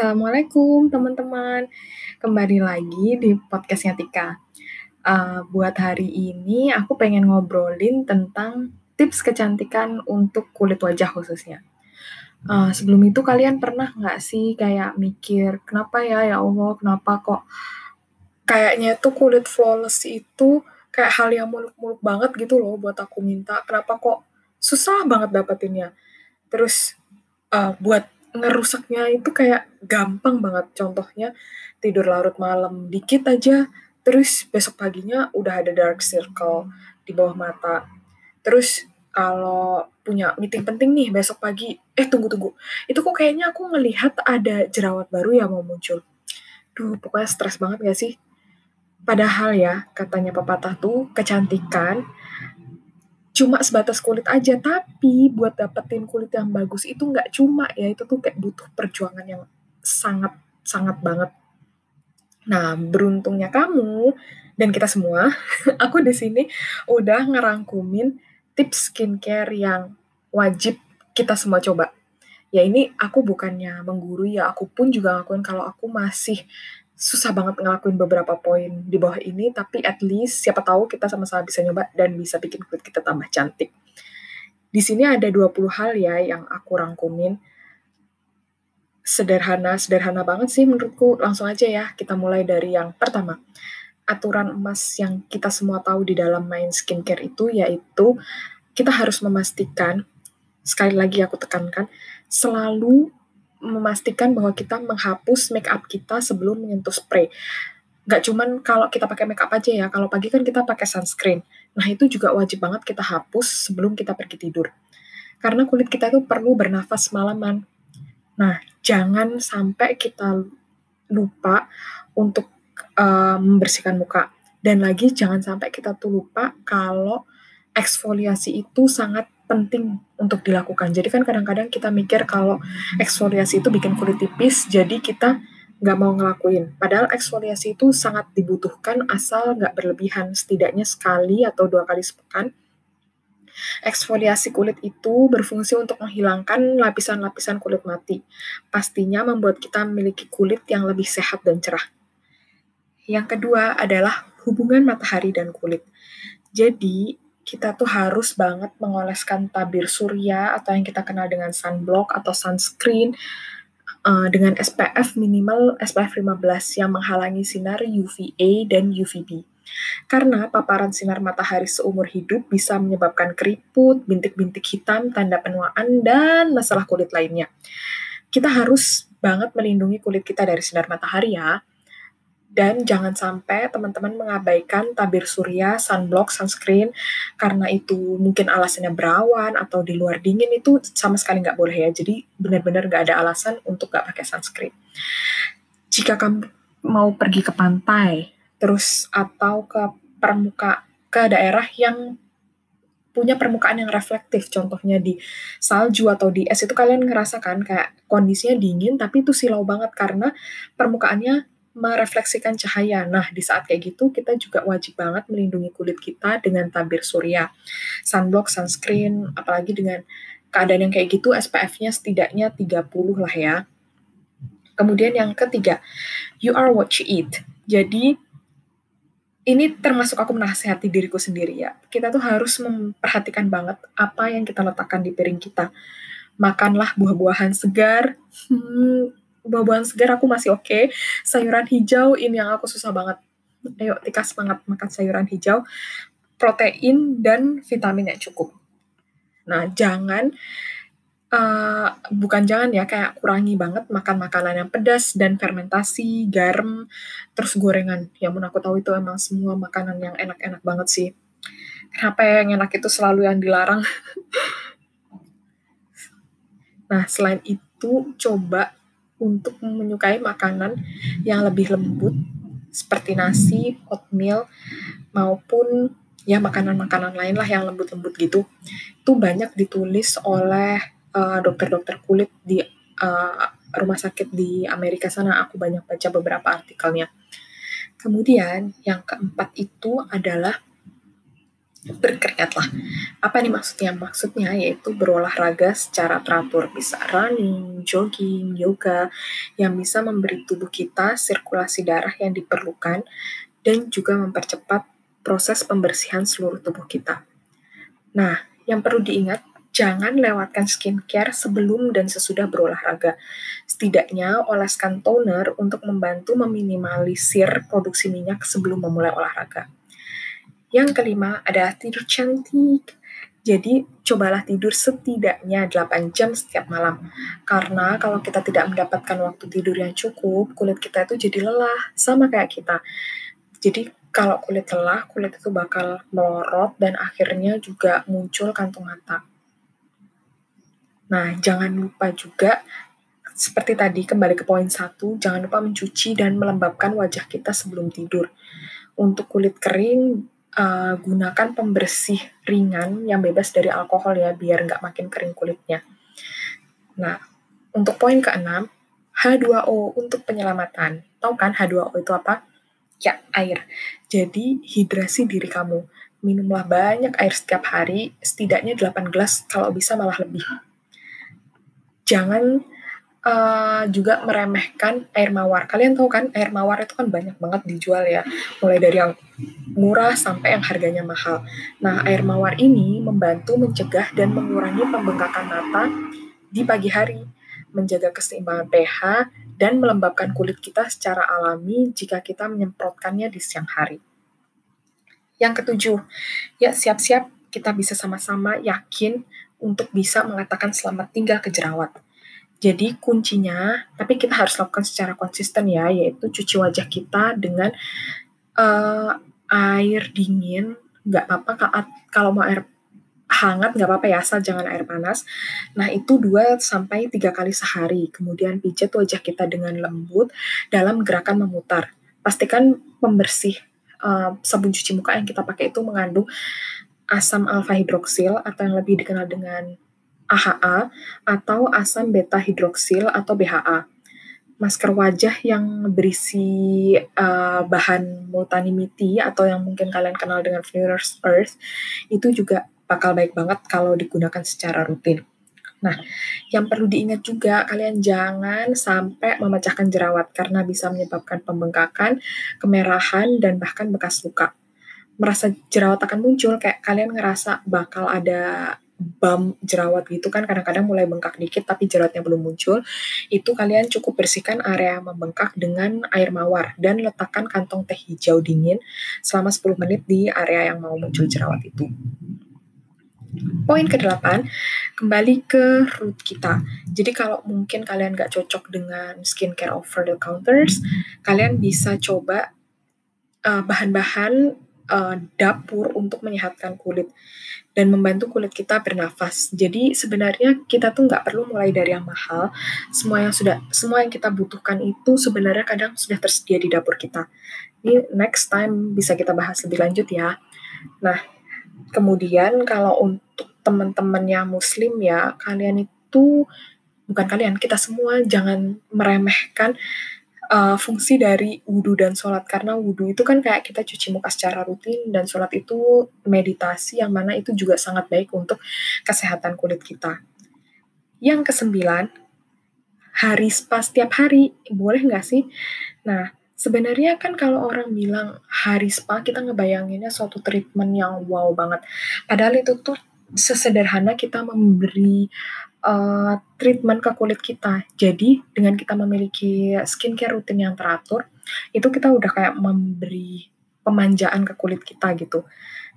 Assalamualaikum teman-teman, kembali lagi di podcastnya Tika. Uh, buat hari ini aku pengen ngobrolin tentang tips kecantikan untuk kulit wajah khususnya. Uh, sebelum itu kalian pernah nggak sih kayak mikir kenapa ya ya Allah kenapa kok kayaknya tuh kulit flawless itu kayak hal yang muluk-muluk banget gitu loh buat aku minta kenapa kok susah banget dapetinnya terus uh, buat ngerusaknya itu kayak gampang banget. Contohnya tidur larut malam dikit aja, terus besok paginya udah ada dark circle di bawah mata. Terus kalau punya meeting penting nih besok pagi, eh tunggu tunggu, itu kok kayaknya aku ngelihat ada jerawat baru yang mau muncul. Duh, pokoknya stres banget gak sih? Padahal ya, katanya pepatah tuh, kecantikan cuma sebatas kulit aja tapi buat dapetin kulit yang bagus itu nggak cuma ya itu tuh kayak butuh perjuangan yang sangat sangat banget. Nah beruntungnya kamu dan kita semua aku di sini udah ngerangkumin tips skincare yang wajib kita semua coba. Ya ini aku bukannya menggurui ya aku pun juga ngakuin kalau aku masih susah banget ngelakuin beberapa poin di bawah ini, tapi at least siapa tahu kita sama-sama bisa nyoba dan bisa bikin kulit kita tambah cantik. Di sini ada 20 hal ya yang aku rangkumin. Sederhana, sederhana banget sih menurutku. Langsung aja ya, kita mulai dari yang pertama. Aturan emas yang kita semua tahu di dalam main skincare itu yaitu kita harus memastikan, sekali lagi aku tekankan, selalu memastikan bahwa kita menghapus make up kita sebelum menyentuh spray. Gak cuman kalau kita pakai make up aja ya, kalau pagi kan kita pakai sunscreen. Nah itu juga wajib banget kita hapus sebelum kita pergi tidur. Karena kulit kita itu perlu bernafas malaman. Nah, jangan sampai kita lupa untuk uh, membersihkan muka. Dan lagi jangan sampai kita tuh lupa kalau eksfoliasi itu sangat penting untuk dilakukan. Jadi kan kadang-kadang kita mikir kalau eksfoliasi itu bikin kulit tipis, jadi kita nggak mau ngelakuin. Padahal eksfoliasi itu sangat dibutuhkan asal nggak berlebihan, setidaknya sekali atau dua kali sepekan. Eksfoliasi kulit itu berfungsi untuk menghilangkan lapisan-lapisan kulit mati. Pastinya membuat kita memiliki kulit yang lebih sehat dan cerah. Yang kedua adalah hubungan matahari dan kulit. Jadi, kita tuh harus banget mengoleskan tabir surya atau yang kita kenal dengan sunblock atau sunscreen uh, dengan SPF minimal SPF 15 yang menghalangi sinar UVA dan UVB. Karena paparan sinar matahari seumur hidup bisa menyebabkan keriput, bintik-bintik hitam, tanda penuaan, dan masalah kulit lainnya. Kita harus banget melindungi kulit kita dari sinar matahari ya. Dan jangan sampai teman-teman mengabaikan tabir surya, sunblock, sunscreen, karena itu mungkin alasannya berawan atau di luar dingin itu sama sekali nggak boleh ya. Jadi benar-benar nggak ada alasan untuk nggak pakai sunscreen. Jika kamu mau pergi ke pantai, terus atau ke permuka ke daerah yang punya permukaan yang reflektif, contohnya di salju atau di es itu kalian ngerasakan kayak kondisinya dingin tapi itu silau banget karena permukaannya merefleksikan cahaya. Nah, di saat kayak gitu kita juga wajib banget melindungi kulit kita dengan tabir surya. Sunblock, sunscreen, apalagi dengan keadaan yang kayak gitu SPF-nya setidaknya 30 lah ya. Kemudian yang ketiga, you are what you eat. Jadi ini termasuk aku menasehati diriku sendiri ya. Kita tuh harus memperhatikan banget apa yang kita letakkan di piring kita. Makanlah buah-buahan segar, hmm, buah-buahan segar aku masih oke. Okay. Sayuran hijau ini yang aku susah banget. Ayo Tika semangat makan sayuran hijau, protein dan vitamin yang cukup. Nah, jangan uh, bukan jangan ya kayak kurangi banget makan makanan yang pedas dan fermentasi, garam, terus gorengan. Ya pun aku tahu itu emang semua makanan yang enak-enak banget sih. Kenapa yang enak itu selalu yang dilarang? nah, selain itu coba untuk menyukai makanan yang lebih lembut seperti nasi, oatmeal maupun ya makanan-makanan lain lah yang lembut-lembut gitu. Itu banyak ditulis oleh eh, dokter-dokter kulit di uh, rumah sakit di Amerika sana. Aku banyak baca beberapa artikelnya. Kemudian yang keempat itu adalah berkeringatlah. Apa nih maksudnya? Maksudnya yaitu berolahraga secara teratur, bisa running, jogging, yoga, yang bisa memberi tubuh kita sirkulasi darah yang diperlukan dan juga mempercepat proses pembersihan seluruh tubuh kita. Nah, yang perlu diingat, jangan lewatkan skincare sebelum dan sesudah berolahraga. Setidaknya oleskan toner untuk membantu meminimalisir produksi minyak sebelum memulai olahraga. Yang kelima ada tidur cantik. Jadi, cobalah tidur setidaknya 8 jam setiap malam. Karena kalau kita tidak mendapatkan waktu tidur yang cukup, kulit kita itu jadi lelah, sama kayak kita. Jadi, kalau kulit lelah, kulit itu bakal melorot dan akhirnya juga muncul kantung mata. Nah, jangan lupa juga seperti tadi kembali ke poin satu, jangan lupa mencuci dan melembabkan wajah kita sebelum tidur. Untuk kulit kering, uh, gunakan pembersih ringan yang bebas dari alkohol ya, biar nggak makin kering kulitnya. Nah, untuk poin keenam, H2O untuk penyelamatan. Tahu kan H2O itu apa? Ya, air. Jadi, hidrasi diri kamu. Minumlah banyak air setiap hari, setidaknya 8 gelas, kalau bisa malah lebih. Jangan uh, juga meremehkan air mawar. Kalian tahu kan air mawar itu kan banyak banget dijual ya, mulai dari yang murah sampai yang harganya mahal. Nah, air mawar ini membantu mencegah dan mengurangi pembengkakan mata di pagi hari, menjaga keseimbangan pH dan melembabkan kulit kita secara alami jika kita menyemprotkannya di siang hari. Yang ketujuh, ya siap-siap kita bisa sama-sama yakin untuk bisa mengatakan selamat tinggal ke jerawat. Jadi kuncinya, tapi kita harus lakukan secara konsisten ya, yaitu cuci wajah kita dengan uh, air dingin, nggak apa-apa kalau mau air hangat nggak apa-apa ya, asal jangan air panas. Nah itu 2 sampai tiga kali sehari. Kemudian pijat wajah kita dengan lembut dalam gerakan memutar. Pastikan pembersih uh, sabun cuci muka yang kita pakai itu mengandung asam alfa hidroksil atau yang lebih dikenal dengan AHA atau asam beta hidroksil atau BHA. Masker wajah yang berisi uh, bahan multanimity atau yang mungkin kalian kenal dengan Fleur's Earth itu juga bakal baik banget kalau digunakan secara rutin. Nah, yang perlu diingat juga, kalian jangan sampai memecahkan jerawat karena bisa menyebabkan pembengkakan, kemerahan, dan bahkan bekas luka. Merasa jerawat akan muncul, kayak kalian ngerasa bakal ada bam jerawat gitu kan kadang-kadang mulai bengkak dikit tapi jerawatnya belum muncul itu kalian cukup bersihkan area membengkak dengan air mawar dan letakkan kantong teh hijau dingin selama 10 menit di area yang mau muncul jerawat itu Poin ke-8, kembali ke root kita. Jadi kalau mungkin kalian gak cocok dengan skincare over the counters, kalian bisa coba uh, bahan-bahan uh, dapur untuk menyehatkan kulit dan membantu kulit kita bernafas. Jadi sebenarnya kita tuh nggak perlu mulai dari yang mahal. Semua yang sudah semua yang kita butuhkan itu sebenarnya kadang sudah tersedia di dapur kita. Ini next time bisa kita bahas lebih lanjut ya. Nah, kemudian kalau untuk teman-teman yang muslim ya, kalian itu bukan kalian, kita semua jangan meremehkan uh, fungsi dari wudhu dan sholat karena wudhu itu kan kayak kita cuci muka secara rutin dan sholat itu meditasi yang mana itu juga sangat baik untuk kesehatan kulit kita. Yang kesembilan, hari spa setiap hari boleh nggak sih? Nah, sebenarnya kan kalau orang bilang hari spa kita ngebayanginnya suatu treatment yang wow banget. Padahal itu tuh sesederhana kita memberi uh, treatment ke kulit kita. Jadi dengan kita memiliki skincare rutin yang teratur, itu kita udah kayak memberi pemanjaan ke kulit kita gitu.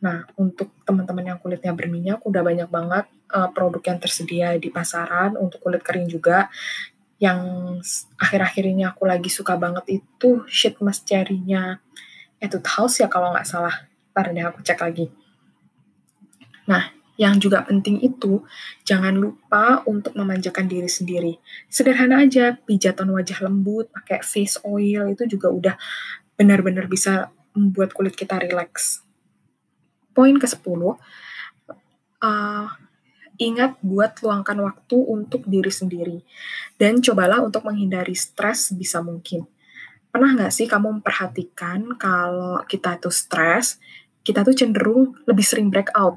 Nah, untuk teman-teman yang kulitnya berminyak, udah banyak banget uh, produk yang tersedia di pasaran untuk kulit kering juga. Yang akhir-akhir ini aku lagi suka banget itu sheet mask cherry-nya Etude House ya kalau nggak salah. Ntar deh aku cek lagi. Nah, yang juga penting itu, jangan lupa untuk memanjakan diri sendiri. Sederhana aja, pijatan wajah lembut, pakai face oil, itu juga udah benar-benar bisa membuat kulit kita rileks. Poin ke-10, uh, ingat buat luangkan waktu untuk diri sendiri. Dan cobalah untuk menghindari stres bisa mungkin. Pernah nggak sih kamu memperhatikan kalau kita itu stres, kita tuh cenderung lebih sering breakout.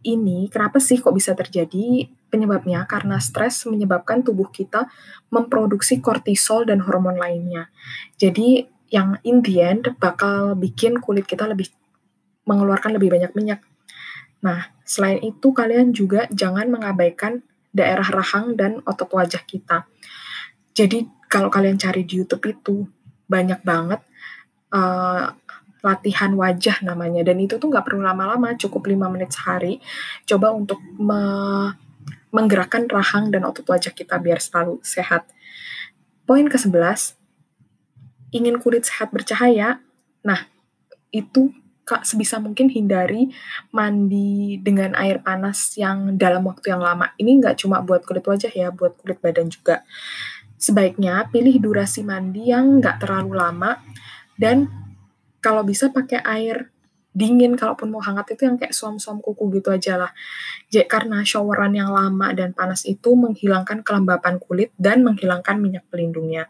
Ini kenapa sih kok bisa terjadi? Penyebabnya karena stres menyebabkan tubuh kita memproduksi kortisol dan hormon lainnya. Jadi yang in the end bakal bikin kulit kita lebih mengeluarkan lebih banyak minyak. Nah, selain itu kalian juga jangan mengabaikan daerah rahang dan otot wajah kita. Jadi kalau kalian cari di YouTube itu banyak banget uh, latihan wajah namanya. Dan itu tuh nggak perlu lama-lama cukup 5 menit sehari. Coba untuk me menggerakkan rahang dan otot wajah kita biar selalu sehat. Poin ke-11 ingin kulit sehat bercahaya. Nah itu kak sebisa mungkin hindari mandi dengan air panas yang dalam waktu yang lama. Ini nggak cuma buat kulit wajah ya buat kulit badan juga. Sebaiknya pilih durasi mandi yang nggak terlalu lama dan kalau bisa pakai air dingin kalaupun mau hangat itu yang kayak suam-suam kuku gitu aja lah. Jadi karena showeran yang lama dan panas itu menghilangkan kelembapan kulit dan menghilangkan minyak pelindungnya.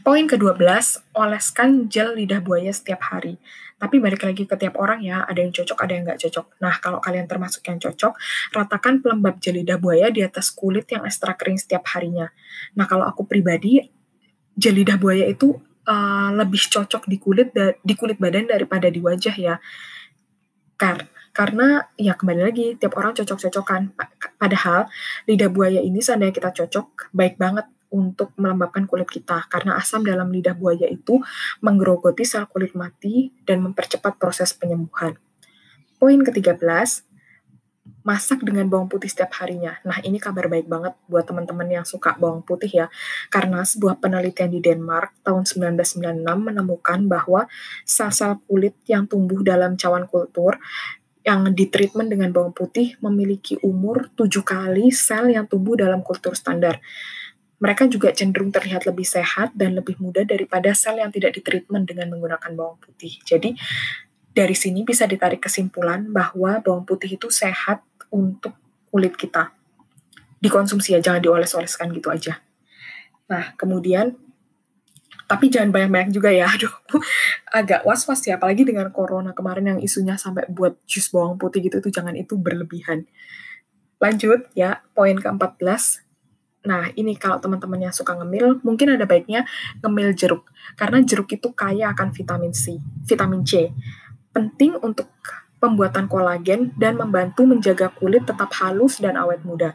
Poin ke-12, oleskan gel lidah buaya setiap hari. Tapi balik lagi ke tiap orang ya, ada yang cocok, ada yang nggak cocok. Nah, kalau kalian termasuk yang cocok, ratakan pelembab gel lidah buaya di atas kulit yang ekstra kering setiap harinya. Nah, kalau aku pribadi, gel lidah buaya itu uh, lebih cocok di kulit di kulit badan daripada di wajah ya. Kar karena ya kembali lagi tiap orang cocok-cocokan. Padahal lidah buaya ini seandainya kita cocok baik banget untuk melembabkan kulit kita karena asam dalam lidah buaya itu menggerogoti sel kulit mati dan mempercepat proses penyembuhan. Poin ke-13, masak dengan bawang putih setiap harinya. Nah, ini kabar baik banget buat teman-teman yang suka bawang putih ya. Karena sebuah penelitian di Denmark tahun 1996 menemukan bahwa sel-sel kulit yang tumbuh dalam cawan kultur yang ditreatment dengan bawang putih memiliki umur 7 kali sel yang tumbuh dalam kultur standar. Mereka juga cenderung terlihat lebih sehat dan lebih muda daripada sel yang tidak ditreatment dengan menggunakan bawang putih. Jadi, dari sini bisa ditarik kesimpulan bahwa bawang putih itu sehat untuk kulit kita. Dikonsumsi ya, jangan dioles-oleskan gitu aja. Nah, kemudian, tapi jangan banyak-banyak juga ya. Aduh, agak was-was ya, apalagi dengan corona kemarin yang isunya sampai buat jus bawang putih gitu, itu jangan itu berlebihan. Lanjut ya, poin ke-14. Nah, ini kalau teman-teman yang suka ngemil, mungkin ada baiknya ngemil jeruk. Karena jeruk itu kaya akan vitamin C, vitamin C. Penting untuk pembuatan kolagen, dan membantu menjaga kulit tetap halus dan awet muda.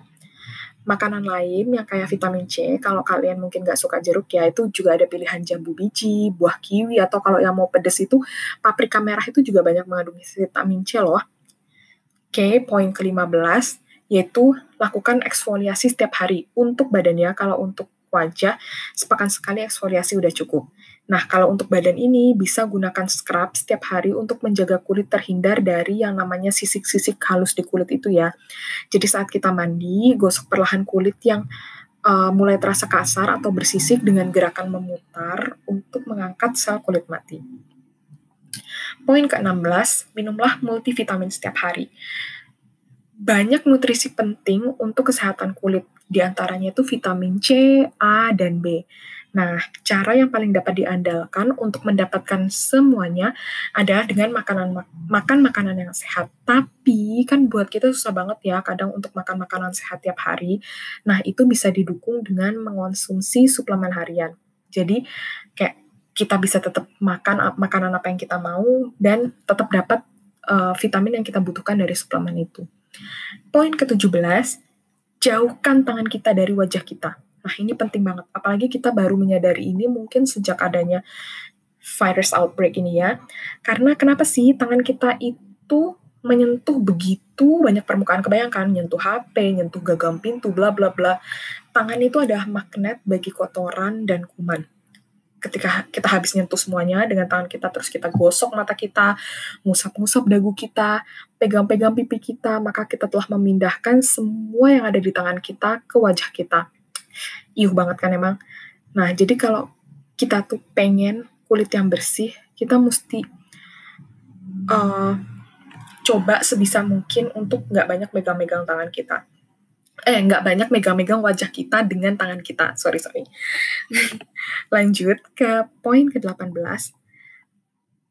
Makanan lain yang kayak vitamin C, kalau kalian mungkin nggak suka jeruk ya, itu juga ada pilihan jambu biji, buah kiwi, atau kalau yang mau pedes itu, paprika merah itu juga banyak mengandung vitamin C loh. Oke, poin ke-15, yaitu lakukan eksfoliasi setiap hari untuk badannya, kalau untuk wajah, sepekan sekali eksfoliasi udah cukup. Nah, kalau untuk badan ini bisa gunakan scrub setiap hari untuk menjaga kulit terhindar dari yang namanya sisik-sisik halus di kulit itu ya. Jadi saat kita mandi, gosok perlahan kulit yang uh, mulai terasa kasar atau bersisik dengan gerakan memutar untuk mengangkat sel kulit mati. Poin ke-16, minumlah multivitamin setiap hari. Banyak nutrisi penting untuk kesehatan kulit, di antaranya itu vitamin C, A, dan B. Nah, cara yang paling dapat diandalkan untuk mendapatkan semuanya adalah dengan makanan makan makanan yang sehat. Tapi kan buat kita susah banget ya kadang untuk makan makanan sehat tiap hari. Nah, itu bisa didukung dengan mengonsumsi suplemen harian. Jadi kayak kita bisa tetap makan makanan apa yang kita mau dan tetap dapat uh, vitamin yang kita butuhkan dari suplemen itu. Poin ke-17, jauhkan tangan kita dari wajah kita. Nah, ini penting banget. Apalagi kita baru menyadari ini mungkin sejak adanya virus outbreak ini ya. Karena kenapa sih tangan kita itu menyentuh begitu banyak permukaan kebayangkan, nyentuh HP, nyentuh gagang pintu, bla bla bla. Tangan itu adalah magnet bagi kotoran dan kuman. Ketika kita habis nyentuh semuanya dengan tangan kita, terus kita gosok mata kita, ngusap-ngusap dagu kita, pegang-pegang pipi kita, maka kita telah memindahkan semua yang ada di tangan kita ke wajah kita iuh banget kan emang. Nah, jadi kalau kita tuh pengen kulit yang bersih, kita mesti uh, coba sebisa mungkin untuk nggak banyak megang-megang tangan kita. Eh, nggak banyak megang-megang wajah kita dengan tangan kita. Sorry, sorry. Lanjut ke poin ke-18.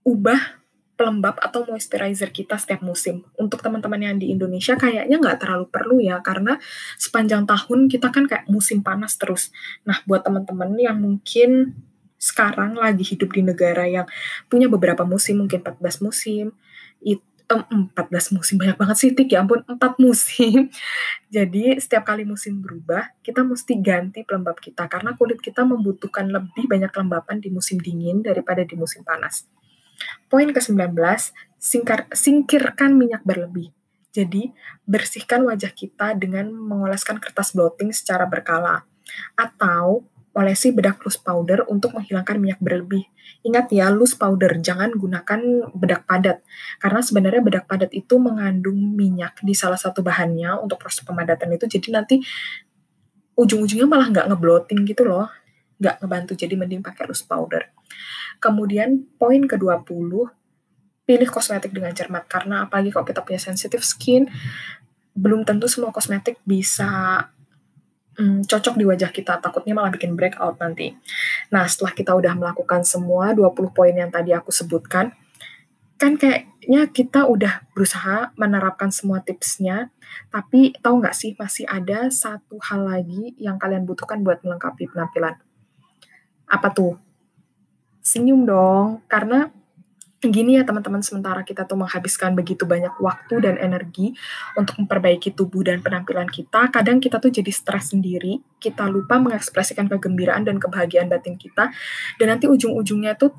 Ubah pelembab atau moisturizer kita setiap musim. Untuk teman-teman yang di Indonesia kayaknya nggak terlalu perlu ya, karena sepanjang tahun kita kan kayak musim panas terus. Nah, buat teman-teman yang mungkin sekarang lagi hidup di negara yang punya beberapa musim, mungkin 14 musim, itu um, 14 musim banyak banget sih tik ya ampun 4 musim jadi setiap kali musim berubah kita mesti ganti pelembab kita karena kulit kita membutuhkan lebih banyak kelembapan di musim dingin daripada di musim panas Poin ke-19, singkar, singkirkan minyak berlebih. Jadi, bersihkan wajah kita dengan mengoleskan kertas blotting secara berkala. Atau, olesi bedak loose powder untuk menghilangkan minyak berlebih. Ingat ya, loose powder, jangan gunakan bedak padat. Karena sebenarnya bedak padat itu mengandung minyak di salah satu bahannya untuk proses pemadatan itu, jadi nanti ujung-ujungnya malah nggak ngebloating gitu loh. Nggak ngebantu, jadi mending pakai loose powder. Kemudian poin ke-20, pilih kosmetik dengan cermat karena apalagi kalau kita punya sensitive skin, belum tentu semua kosmetik bisa hmm, cocok di wajah kita, takutnya malah bikin breakout nanti. Nah, setelah kita udah melakukan semua 20 poin yang tadi aku sebutkan, kan kayaknya kita udah berusaha menerapkan semua tipsnya, tapi tahu nggak sih masih ada satu hal lagi yang kalian butuhkan buat melengkapi penampilan. Apa tuh? Senyum dong karena gini ya teman-teman sementara kita tuh menghabiskan begitu banyak waktu dan energi untuk memperbaiki tubuh dan penampilan kita kadang kita tuh jadi stres sendiri kita lupa mengekspresikan kegembiraan dan kebahagiaan batin kita dan nanti ujung-ujungnya tuh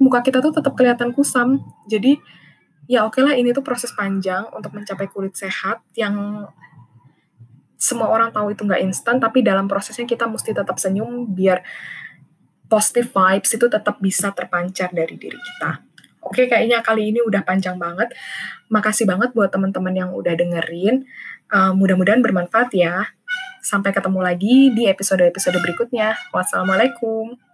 muka kita tuh tetap kelihatan kusam. Jadi ya oke lah ini tuh proses panjang untuk mencapai kulit sehat yang semua orang tahu itu nggak instan tapi dalam prosesnya kita mesti tetap senyum biar positive vibes itu tetap bisa terpancar dari diri kita. Oke, kayaknya kali ini udah panjang banget. Makasih banget buat teman-teman yang udah dengerin. Uh, mudah-mudahan bermanfaat ya. Sampai ketemu lagi di episode-episode berikutnya. Wassalamualaikum.